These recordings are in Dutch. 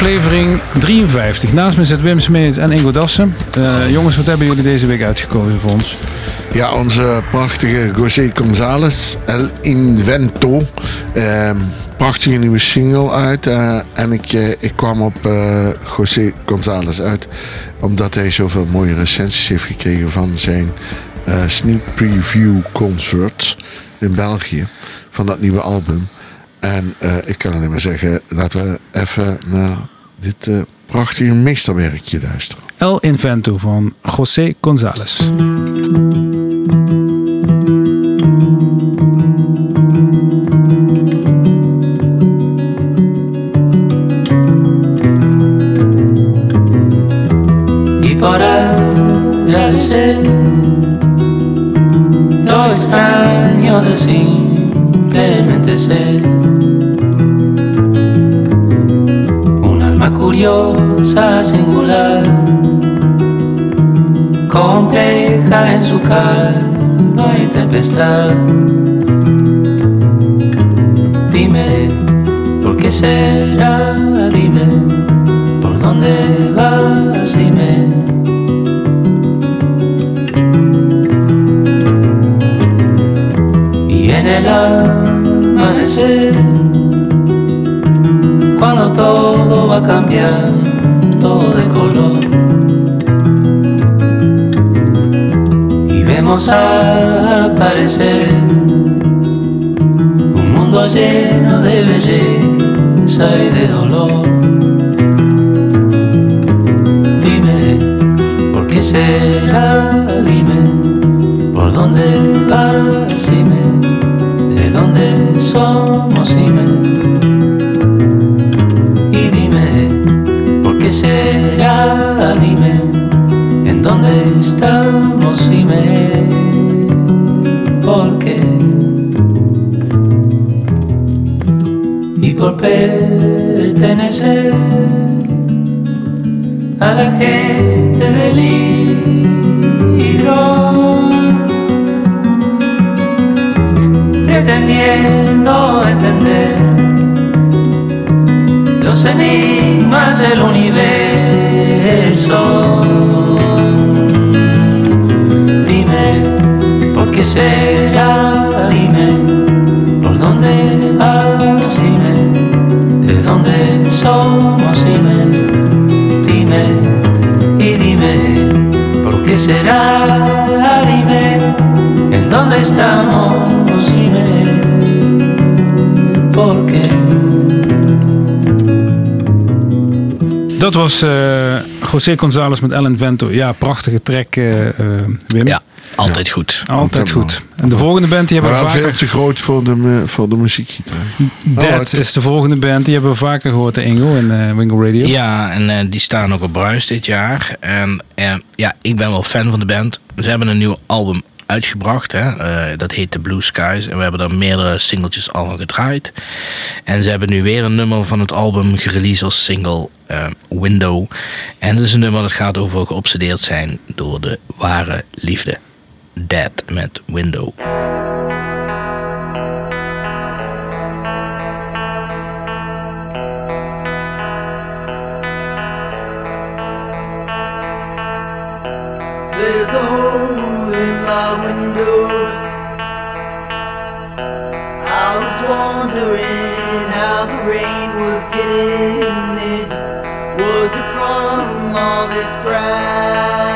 Aflevering 53. Naast me zit Wim Smeets en Ingo Dassen. Uh, jongens, wat hebben jullie deze week uitgekozen voor ons? Ja, onze prachtige José González, El Invento. Uh, prachtige nieuwe single uit. Uh, en ik, uh, ik kwam op José González uit omdat hij zoveel mooie recensies heeft gekregen van zijn sneak preview concert in België. Van dat nieuwe album. En uh, ik kan alleen maar zeggen, laten we even naar dit uh, prachtige meesterwerkje luisteren. El Invento van José González. Y para agradecer lo extraño de simplemente ser curiosa, singular, compleja en su calma y tempestad. Dime, ¿por qué será? Dime, ¿por dónde vas? Dime. Y en el amanecer cuando todo va a cambiar, todo de color. Y vemos aparecer un mundo lleno de belleza y de dolor. Dime, ¿por qué será? Dime, ¿por dónde vas? Dime, ¿de dónde somos? Dime. Dime, ¿en dónde estamos? Dime, ¿por qué? Y por pertenecer a la gente del libro, pretendiendo entender los enigmas del universo. ¿Por qué será? Dime, ¿por dónde vas? Dime, ¿de dónde somos? Dime, dime, y dime, ¿por qué será? Dime, ¿en dónde estamos? Dime, ¿por qué? Dat was uh, José González met Ellen Vento. Ja, prachtige track, uh, Wim. Ja, altijd ja. goed. Altijd goed. En de volgende band die hebben we vaker... veel te groot voor de, voor de muziekgitaar. Dead oh, is de volgende band. Die hebben we vaker gehoord, de Ingo en uh, Wingo Radio. Ja, en die staan ook op Bruis dit jaar. En ja, ik ben wel fan van de band. Ze hebben een nieuw album uitgebracht. Hè? Uh, dat heet The Blue Skies. En we hebben daar meerdere singeltjes al gedraaid. En ze hebben nu weer een nummer van het album gereleased als single uh, Window. En dat is een nummer dat gaat over geobsedeerd zijn door de ware liefde. Dead met Window. There's a hole in my window. I was wondering how the rain was getting in. Was it from all this grass?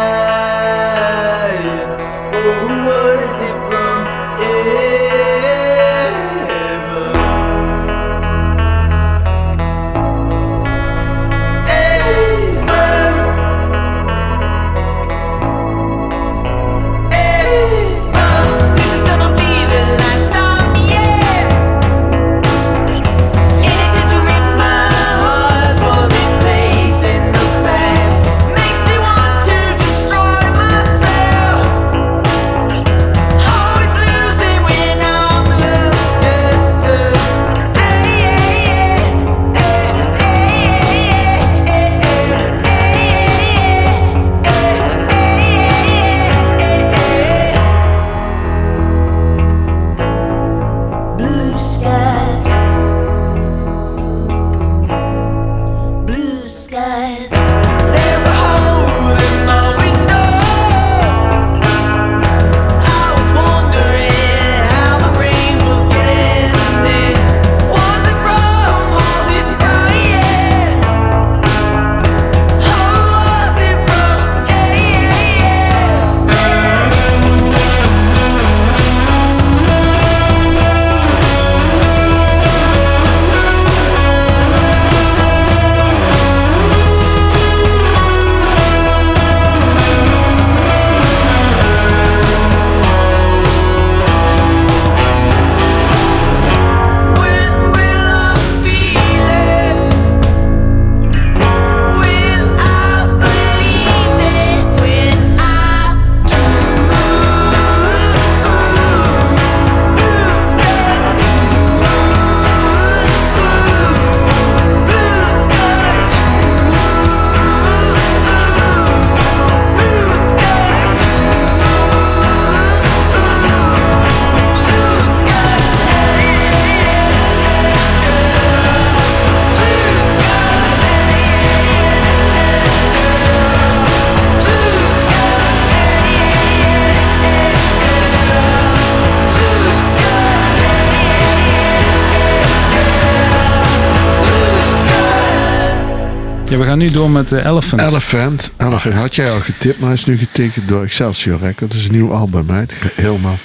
Met uh, Elephant. Elephant. Elephant had jij al getipt, maar hij is nu getekend door Excelsior Records. Dat is een nieuw album, hè. helemaal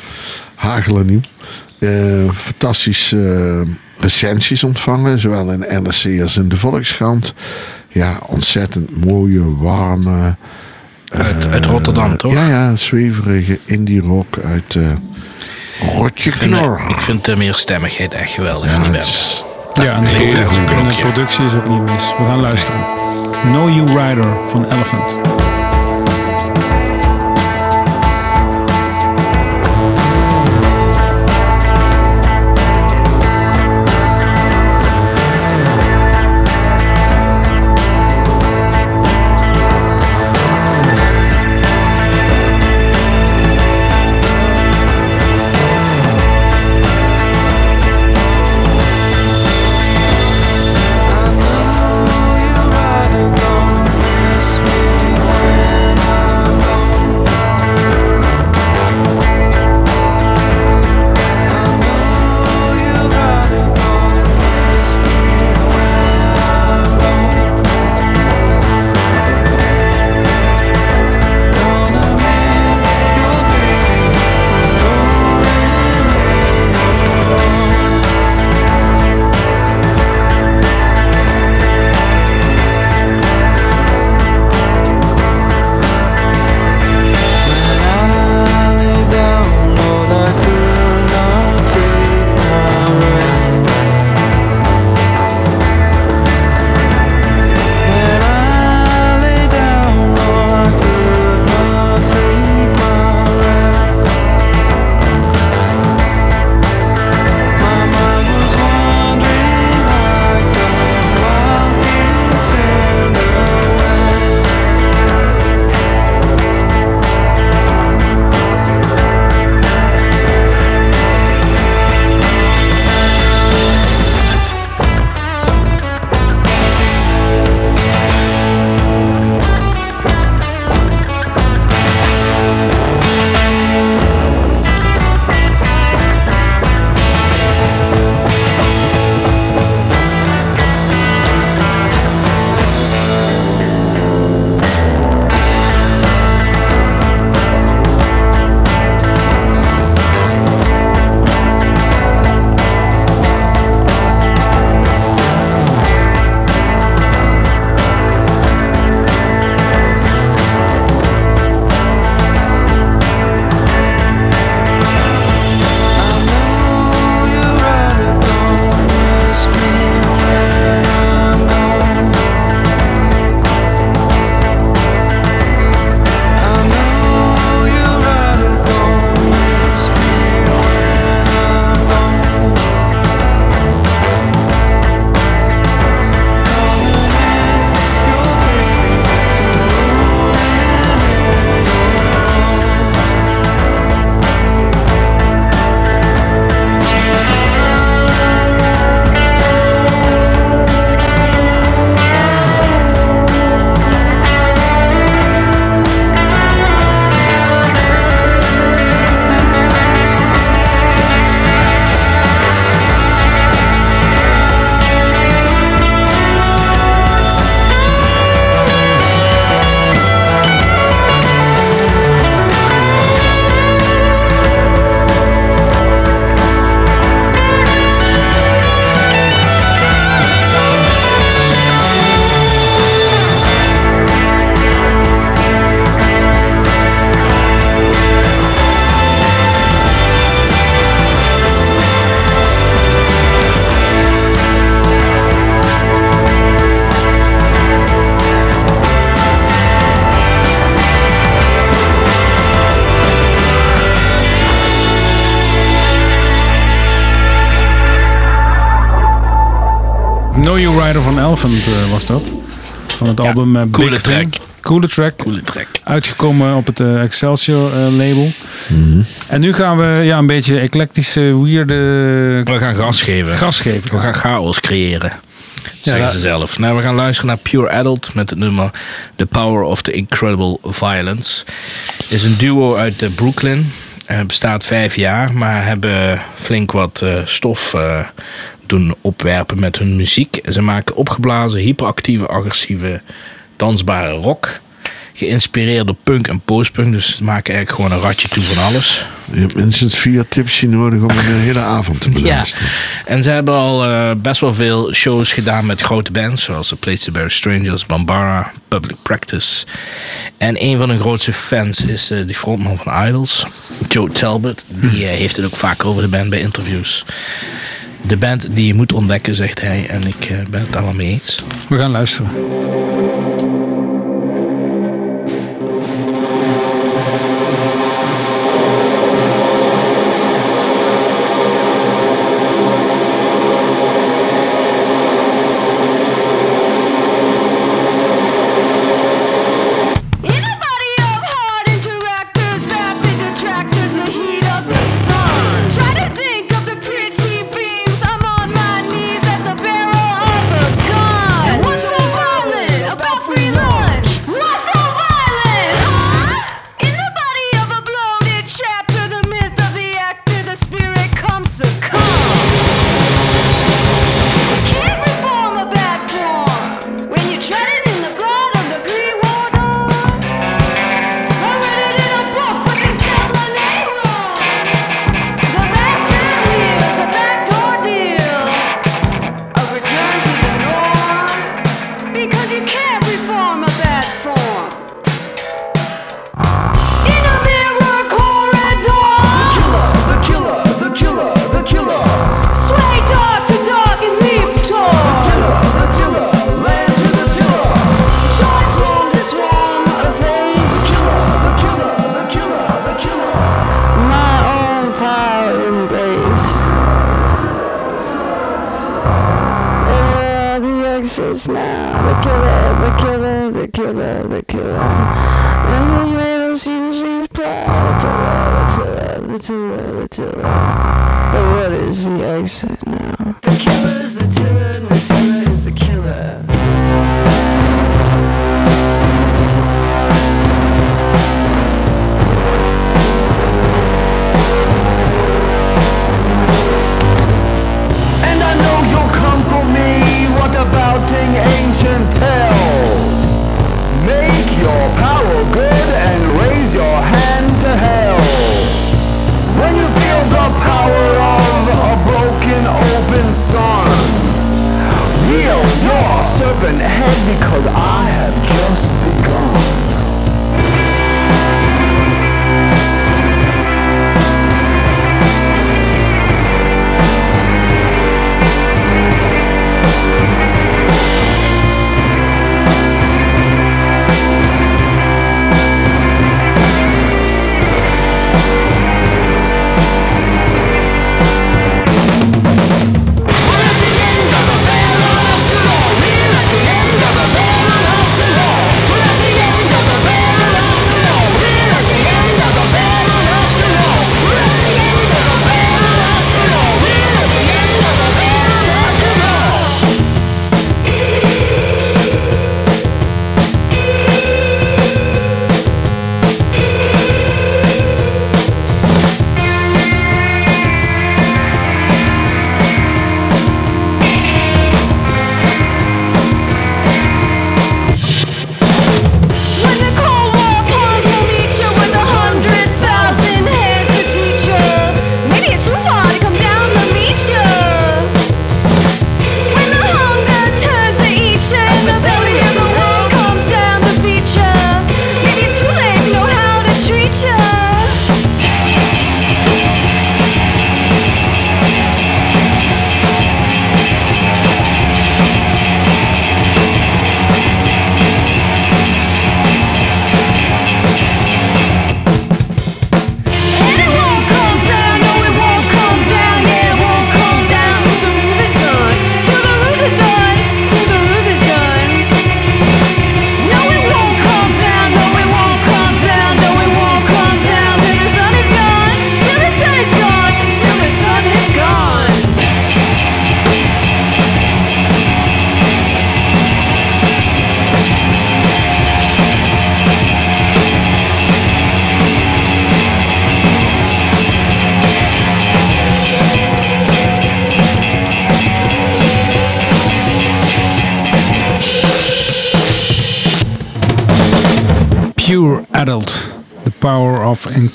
hagelen nieuw. Uh, fantastisch uh, recensies ontvangen, zowel in NRC als in de Volkskrant. Ja, ontzettend mooie, warme... Uit, uit Rotterdam, toch? Ja, ja, zweverige indie rock uit Rotje Knor. Ik vind de meerstemmigheid echt geweldig ja, van die band. Ja, en de, productie, en de productie is ook niet mis. We gaan luisteren. Know You Rider van Elephant. Elephant album uh, coole Big track. Thing. Coole track. Coole track. Uitgekomen op het uh, Excelsior label. Mm -hmm. En nu gaan we ja, een beetje eclectische, weirde... We gaan gas geven. Gas geven. We gaan chaos creëren. Zeggen ja, ze zelf. Nou, we gaan luisteren naar Pure Adult met het nummer The Power of the Incredible Violence. Het is een duo uit Brooklyn. Bestaat vijf jaar, maar hebben flink wat stof doen opwerpen met hun muziek. Ze maken opgeblazen, hyperactieve, agressieve, dansbare rock. Geïnspireerd door punk en postpunk. Dus ze maken eigenlijk gewoon een ratje toe van alles. Je hebt minstens vier tipsje nodig om een hele avond te beluisteren. ja. En ze hebben al eh, best wel veel shows gedaan met grote bands. Zoals The Place Bear Strangers, Bambara, Public Practice. En een van hun grootste fans is eh, uh, de frontman van Idols, Joe Talbot. Die hm. eh, heeft het ook vaak over de band bij interviews de band die je moet ontdekken, zegt hij. En ik eh, ben het allemaal mee eens. We gaan luisteren. things. because I have just begun.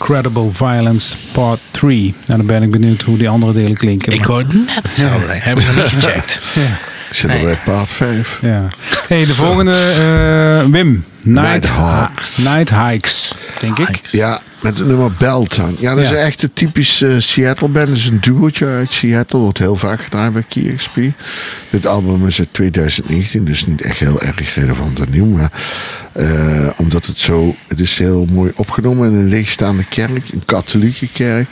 Incredible Violence Part 3. Nou, dan ben ik benieuwd hoe die andere delen klinken. Ik het net zo. Heb ik nog niet gecheckt. Ja. Ik zit al Nee. bij paard 5. ja. Hey, de volgende, eh, Wim. Night, Hikes, denk ik. Ja, met het nummer Beltown. Ja, dat Ja. is echt een typisch eh, Seattle band. Dat is een duootje uit Seattle. Wordt heel vaak gedraaid bij KXP. Dit album is uit 2019, dus niet echt heel erg relevant en nieuw. Maar eh, omdat het zo... Het is heel mooi opgenomen in een leegstaande kerk. Een katholieke kerk.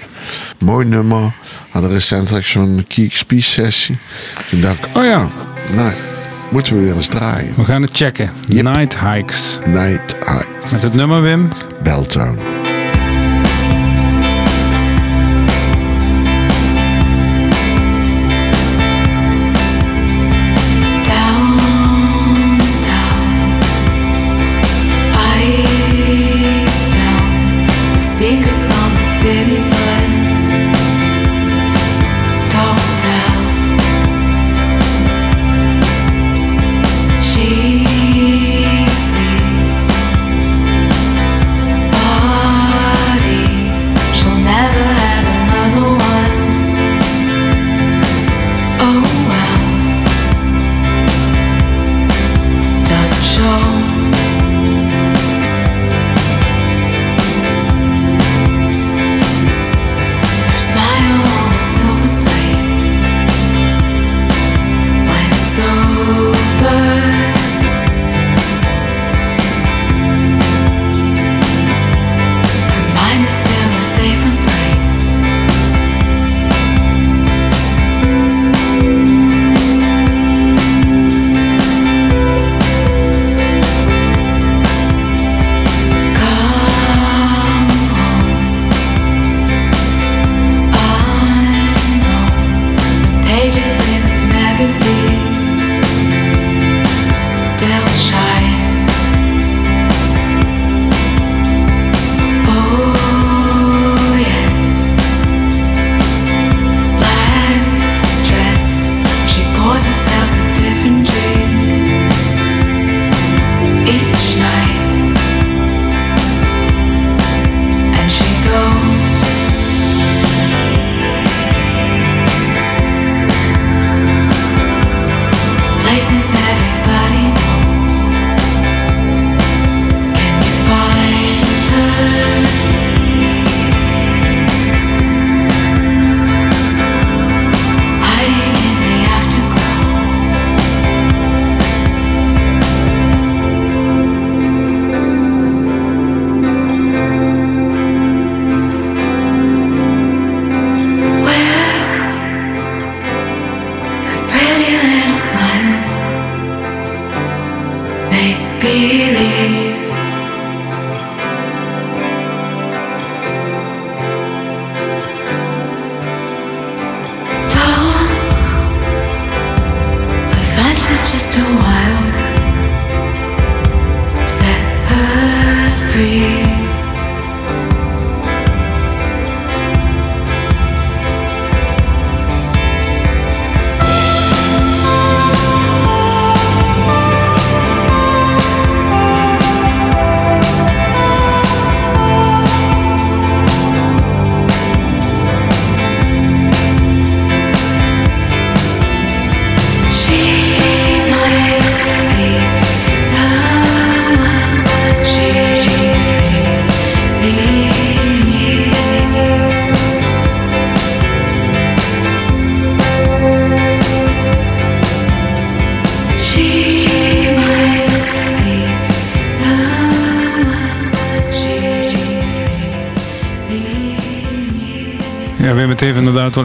Mooi nummer. Hadden recentelijk zo'n KXP-sessie. Toen dacht ik, oh ja, nou, moeten we weer eens draaien. We gaan het checken. Yep. Night Hikes. Night Hikes. Met het nummer, Wim. Beltown.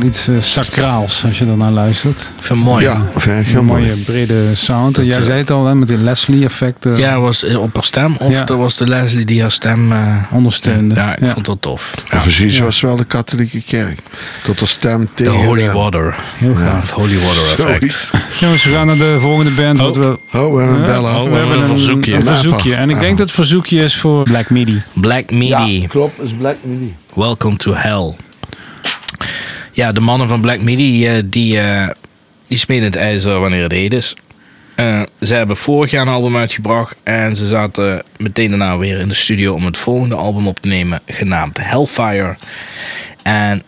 Iets eh, sacraals als je ernaar luistert. Het mooi. Ja, vind Een mooie mooi. brede sound. En jij eh, zei het al, hè, met die Leslie-effecten Ja, was het op haar stem of Ja. dat was de Leslie die haar stem eh, ondersteunde. Ja, ik Ja. vond dat tof. Ja. Precies was wel de katholieke kerk. Tot de stem De tegen holy de- water. Heel Ja, gaaf. het holy water effect. Jongens, we gaan naar de volgende band. wat we, Oh, we hebben een bellen. Oh, we hebben een verzoekje. Een, verzoekje. En ik denk dat het verzoekje is voor Black Midi. Black Midi. klopt. is Black Midi. Welcome to Hell. Ja, de mannen van Black Midi, eh, die, eh, die het ijzer wanneer het heet is. Eh, ze hebben vorig jaar een album uitgebracht en ze zaten meteen daarna weer in de studio om het volgende album op te nemen, genaamd Hellfire. En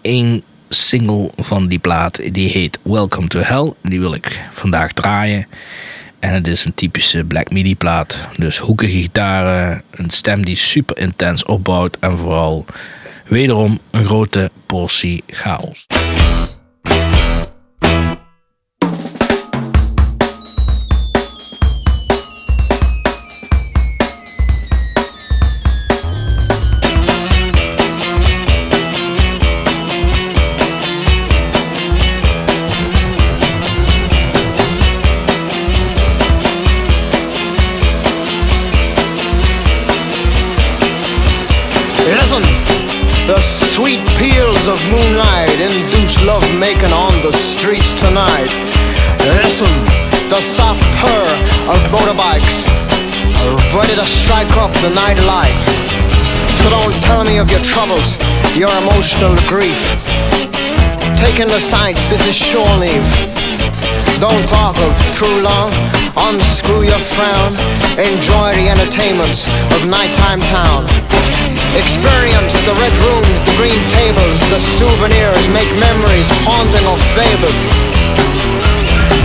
één single van die plaat, die heet Welcome to Hell. Die wil ik vandaag draaien. En het is een typische Black Midi plaat. Dus hoekige gitaren, een stem die super intens opbouwt en vooral wederom een grote portie chaos. Sweet peals of moonlight induce love making on the streets tonight. Listen, the soft purr of motorbikes ready to strike up the night light. So don't tell me of your troubles, your emotional grief. Taking the sights, this is shore leave. Don't talk of true love, unscrew your frown, enjoy the entertainments of nighttime town. Experience the red rooms, the green tables, the souvenirs, make memories haunting or fabled.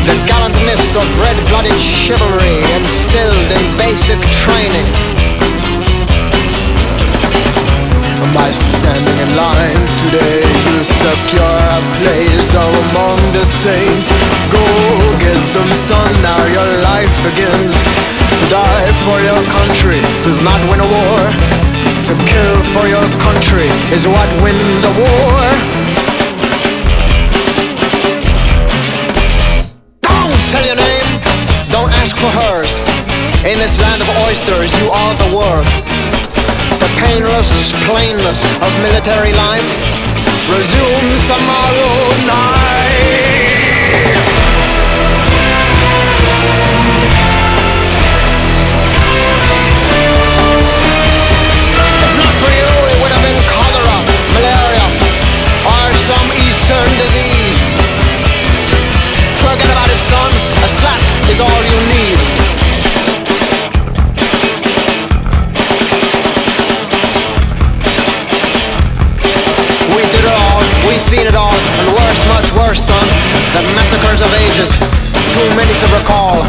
The gallant mist of red-blooded chivalry instilled in basic training. By standing in line today, you secure a place among the saints. Go get them, son, now your life begins. To die for your country does not win a war. Kill for your country is what wins a war. Don't tell your name, don't ask for hers. In this land of oysters, you are the worth. The painless plainness of military life resumes tomorrow night. Son. A slap is all you need. We did it all, we seen it all, and worse, much worse, son. The massacres of ages, too many to recall.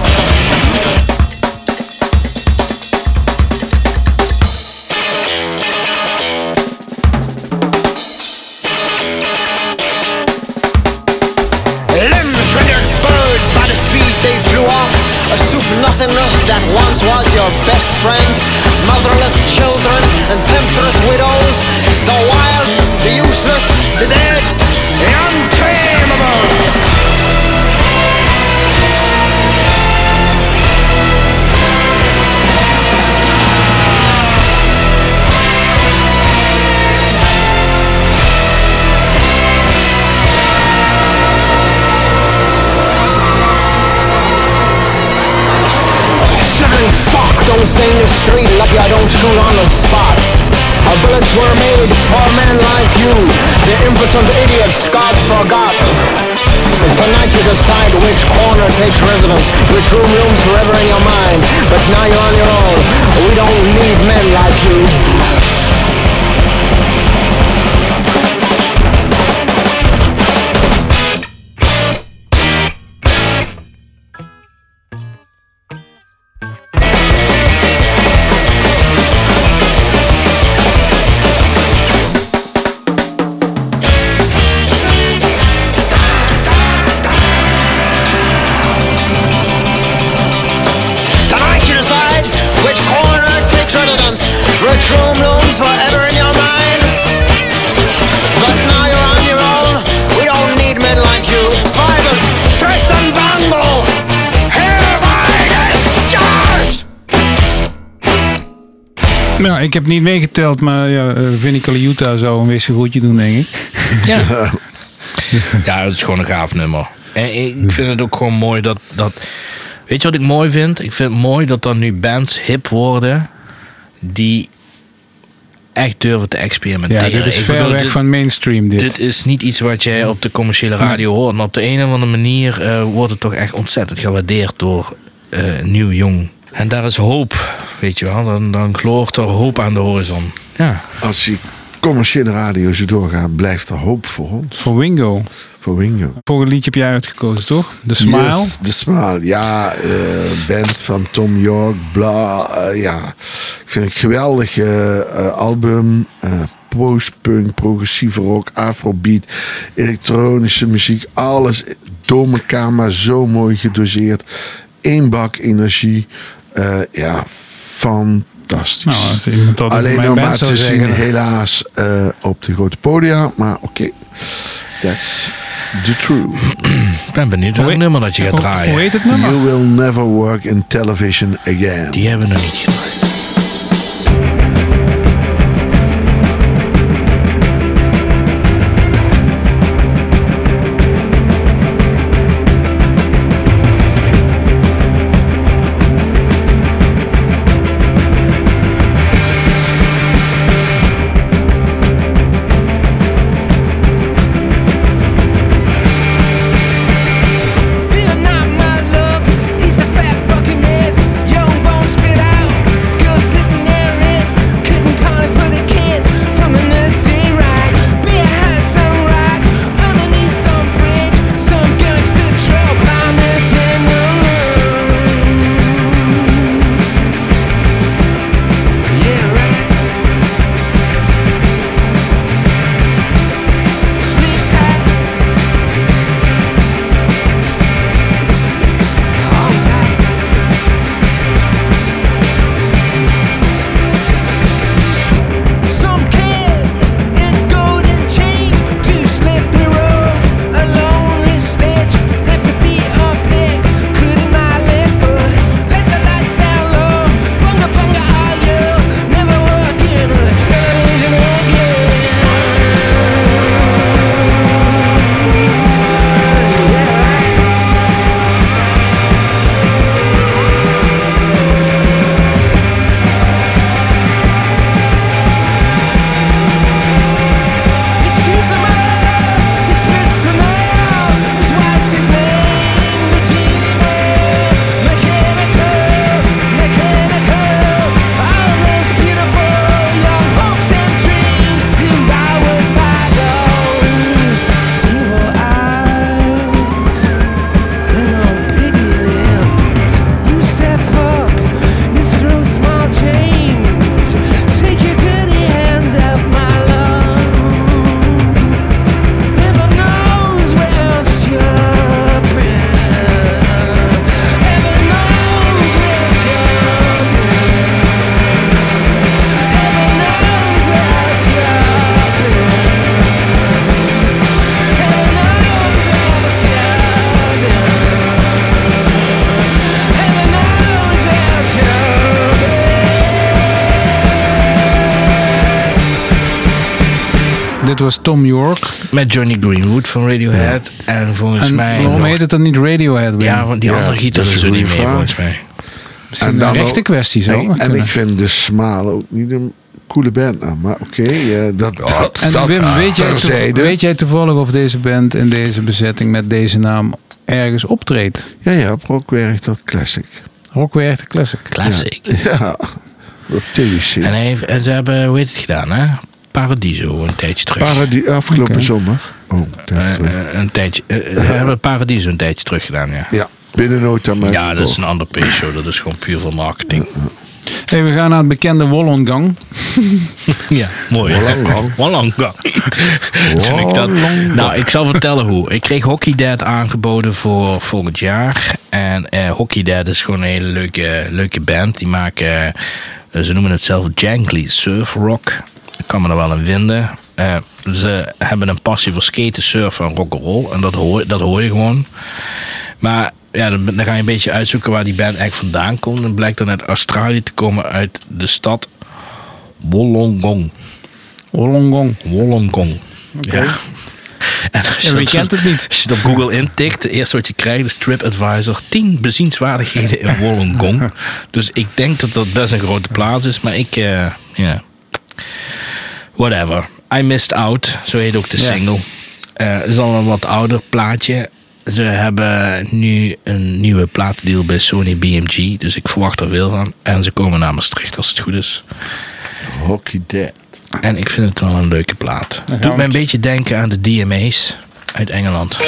A soup nothingness that once was your best friend. Motherless children and temptress widows. The wild, the useless, the dead, the untamable. The street, lucky I don't shoot on the spot. Our bullets were made for men like you, the impotent idiots God forgot. Tonight you decide which corner takes residence, which room looms forever in your mind. But now you're on your own. We don't need men like you. Ja, ik heb niet meegeteld, maar ja, uh, Vinnie Colaiuta zou een wezen goedje doen, denk ik. Ja. ja, het is gewoon een gaaf nummer. En ik vind het ook gewoon mooi dat, dat... Weet je wat ik mooi vind? Ik vind het mooi dat er nu bands hip worden... die echt durven te experimenteren. Ja, dit is Ik ver bedoel, weg dit- van mainstream dit. Dit is niet iets wat jij op de commerciële radio hoort. Maar op de een of andere manier eh, wordt het toch echt ontzettend gewaardeerd door eh, nieuw jong. En daar is hoop, weet je wel. Dan, dan gloort er hoop aan de horizon. Ja. Als die commerciële radio zo doorgaan, blijft er hoop voor ons. Voor Wingo. Voor Wingo. Volgende liedje heb jij uitgekozen, toch? The Smile. Yes, de Smile. Ja, eh, band van Tom York, bla. eh, ja, ik vind het een geweldig eh, album. eh, Postpunk, progressieve rock, afrobeat, elektronische muziek. Alles door elkaar, maar zo mooi gedoseerd. Eén bak energie. Eh, ja, fantastisch. Nou, als iemand dat over Alleen mijn nog maar te zien, zeggen. helaas, eh, op de grote podia. Maar oké, that's the truth. Ik ben benieuwd welk Hoe- nummer dat je gaat draaien. hoe heet het nummer? You will never work in television again. Die hebben we nog niet gedraaid. Was Tom York. Met Johnny Greenwood van Radiohead. En volgens En mij. waarom nog- heet het dan niet Radiohead? Wim? Ja, want die Ja, andere er een zo niet goede mee, vraag. volgens mij. Misschien een rechte kwestie zo. En, en ik vind de Smile ook niet een coole band. Nou, maar oké, eh, dat, dat, En dat Wim, weet jij, weet jij toevallig of deze band in deze bezetting met deze naam ergens optreedt? Ja, ja, op Rockwerk dat Classic. Rockwerk de Classic. Classic. Ja, op TVC. En, hij heeft, en ze hebben, hoe heet het gedaan, hè? Paradiso een tijdje terug. Afgelopen zondag. Oh, dat Eh, eh, een tijdje. eh, Ze hebben Paradiso een tijdje terug gedaan, ja. ja, binnen nooit aan mij Ja, dat is een ander P-show. Dat is gewoon puur voor marketing. Hey, we gaan naar het bekende Wollongang. Ja, mooi. Toen ik dat, nou, ik zal vertellen hoe. Ik kreeg Hockey Dad aangeboden voor volgend jaar. En eh, Hockey Dad is gewoon een hele leuke, leuke band. Die maken, ze noemen het zelf Jankly Surf Rock. Ik kan me er wel in vinden. Eh, ze hebben een passie voor skaten, surfen en rock'n'roll. En dat hoor, dat hoor je gewoon. Maar ja, dan, dan ga je een beetje uitzoeken waar die band eigenlijk vandaan komt. En blijkt dan uit Australië te komen uit de stad Wollongong. Wollongong. Wollongong. Ja. En wie dat- kent het niet? Als je het op Google intikt, het eerste wat je krijgt is TripAdvisor. 10 bezienswaardigheden in Wollongong. dus ik denk dat dat best een grote plaats is. Maar ik, eh, ja... Whatever. I Missed Out, zo heet ook de single. Eh, Het is al een wat ouder plaatje. Ze hebben nu een nieuwe platendeal bij Sony BMG. Dus ik verwacht er veel van. En ze komen naar Maastricht als het goed is. Hockey Dead. En ik vind het wel een leuke plaat. Doet me een beetje denken aan de DMA's uit Engeland.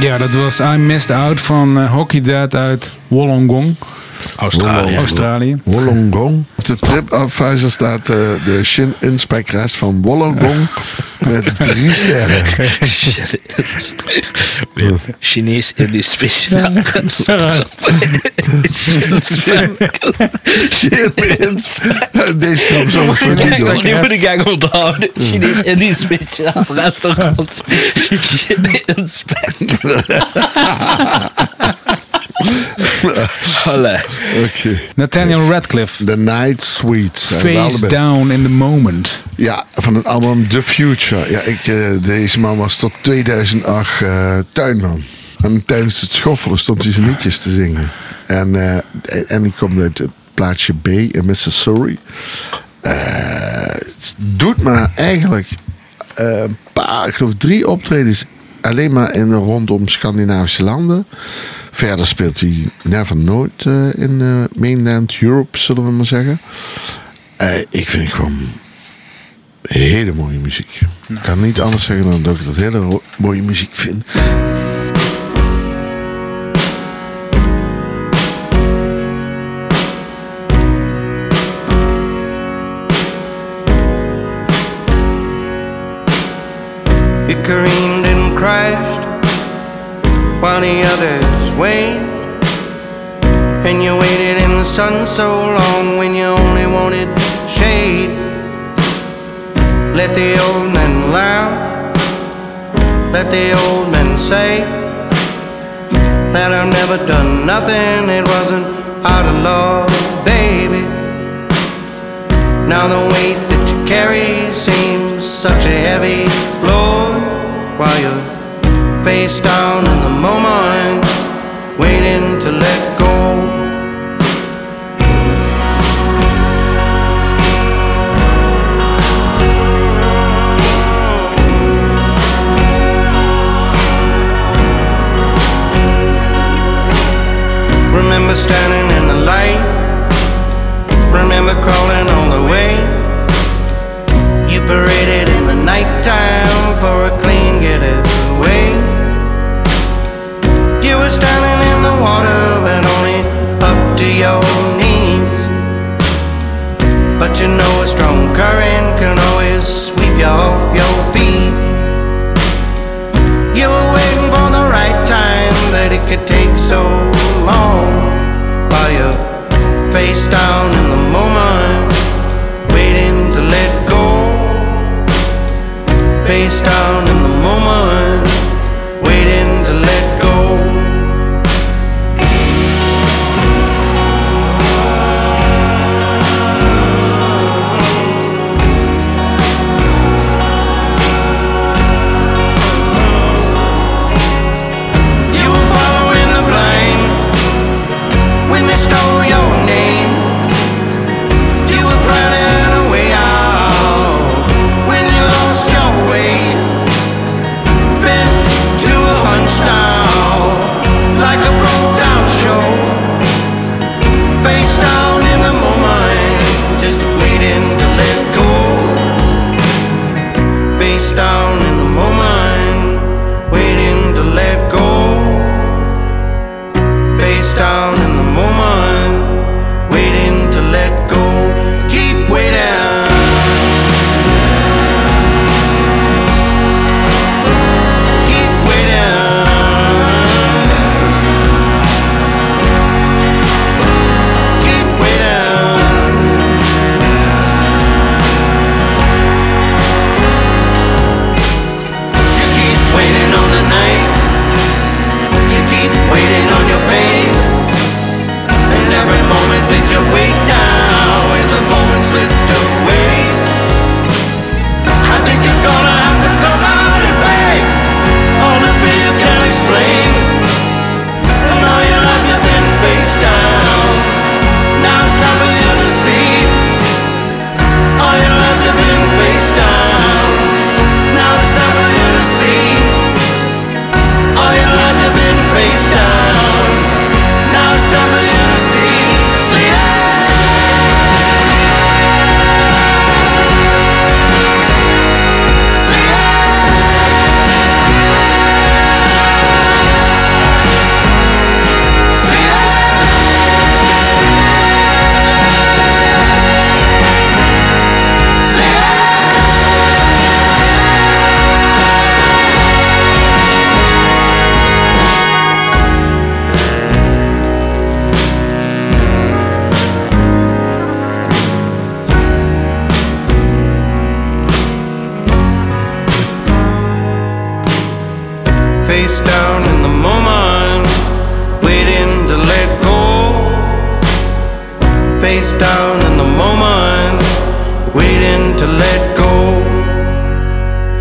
Ja, dat was I Missed Out van eh, Hockey Dad uit Wollongong, Australië. Australië. Wollongong. Op de TripAdvisor staat eh, de Shin Inspec rest van Wollongong met drie sterren. Chinees Indisch speciaal. Shin, Shin. Deze kwam zo voor Die die moet ik eigenlijk onthouden. Chinees Indisch speciaal restaurant. Inspect. Allee. Oké. Nathaniel Radcliffe, The Night wel Face Down in the Moment. Ja, van het album The Future. Ja, ik, eh, deze man was tot 2008 eh, tuinman. En tijdens het schoffelen stond hij zijn liedjes te zingen. En, eh, en ik kom uit het plaatsje B in Missouri. Eh, het doet me eigenlijk eh, een paar, ik geloof drie optredens alleen maar in rondom Scandinavische landen. Verder speelt hij never nooit eh, in eh, mainland Europe, zullen we maar zeggen. Eh, ik vind het gewoon hele mooie muziek. Ik kan niet anders zeggen dan dat ik dat hele mooie muziek vind. Waned. And you waited in the sun so long when you only wanted shade. Let the old men laugh. Let the old men say that I've never done nothing. It wasn't out of love, baby. Now the weight that you carry seems such a heavy load while you're face down Remember standing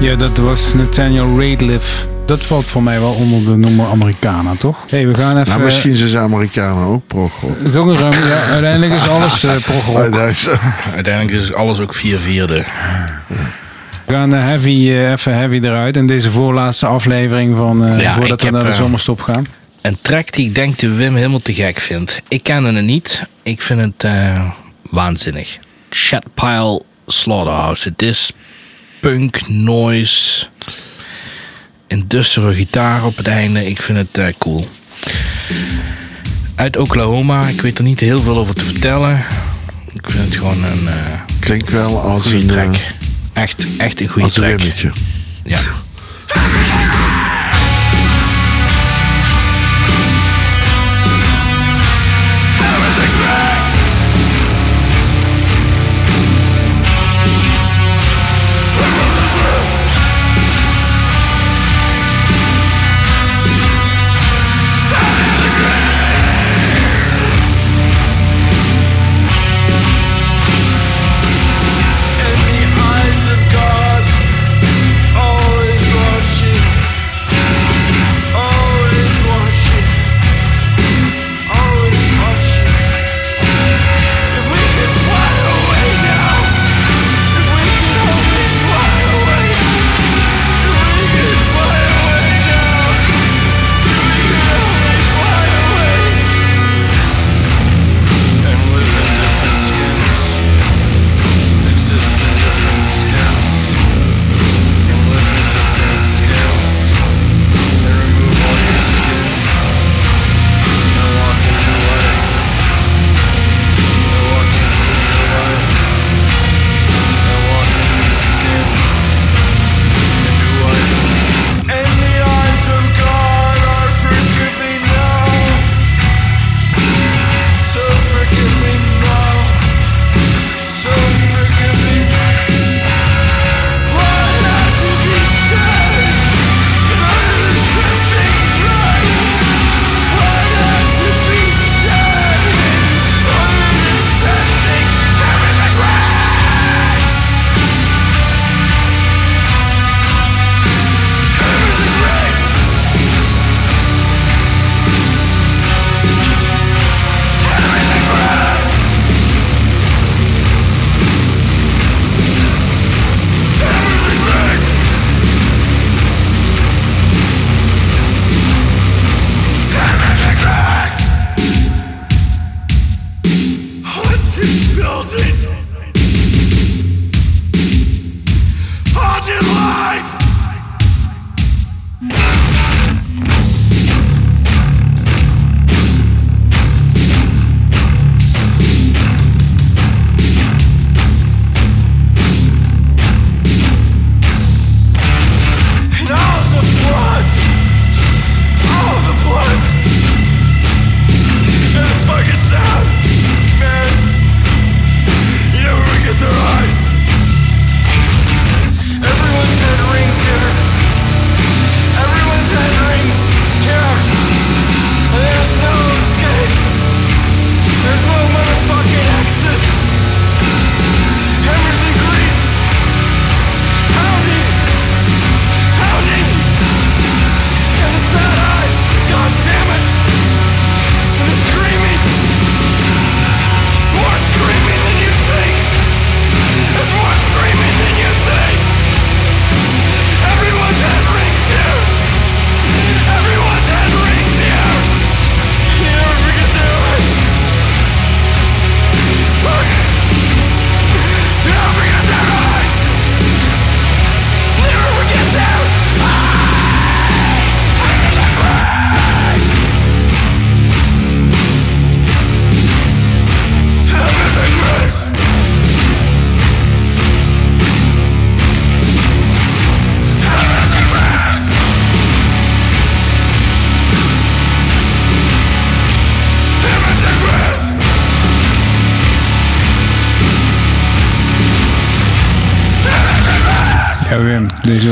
Ja, dat was Nathaniel Radcliffe. Dat valt voor mij wel onder de noemer Americana, toch? hey, we gaan even... Nou, misschien zijn ze Amerikanen ook ruim, ja, uiteindelijk is alles prog-rock. Uiteindelijk is alles ook vier vierde. We gaan eh, heavy, eh, even heavy eruit in deze voorlaatste aflevering van, eh, Ja, voordat we heb, naar de zomerstop gaan. Een track die ik denk dat Wim helemaal te gek vindt. Ik ken het niet. Ik vind het eh, waanzinnig. Chatpile Slaughterhouse. Het is punk, noise, industrial gitaar op het einde. Ik vind het eh, cool. Uit Oklahoma. Ik weet er niet heel veel over te vertellen. Ik vind het gewoon een eh Klinkt wel als een, track. eh, Echt, echt een goede als een track. winnetje. Ja.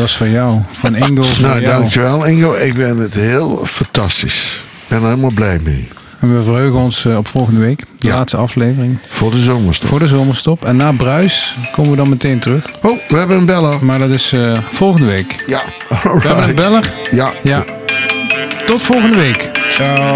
was van jou. Van Ingo. Van Nou, jou. dankjewel Ingo. Ik ben het heel fantastisch. Ik ben er helemaal blij mee. En we verheugen ons eh, op volgende week. De Ja. laatste aflevering. Voor de zomerstop. Voor de zomerstop. En na Bruis komen we dan meteen terug. Oh, we hebben een beller. Maar dat is eh, volgende week. Ja, We hebben een beller. Ja. Ja. Tot volgende week. Ciao.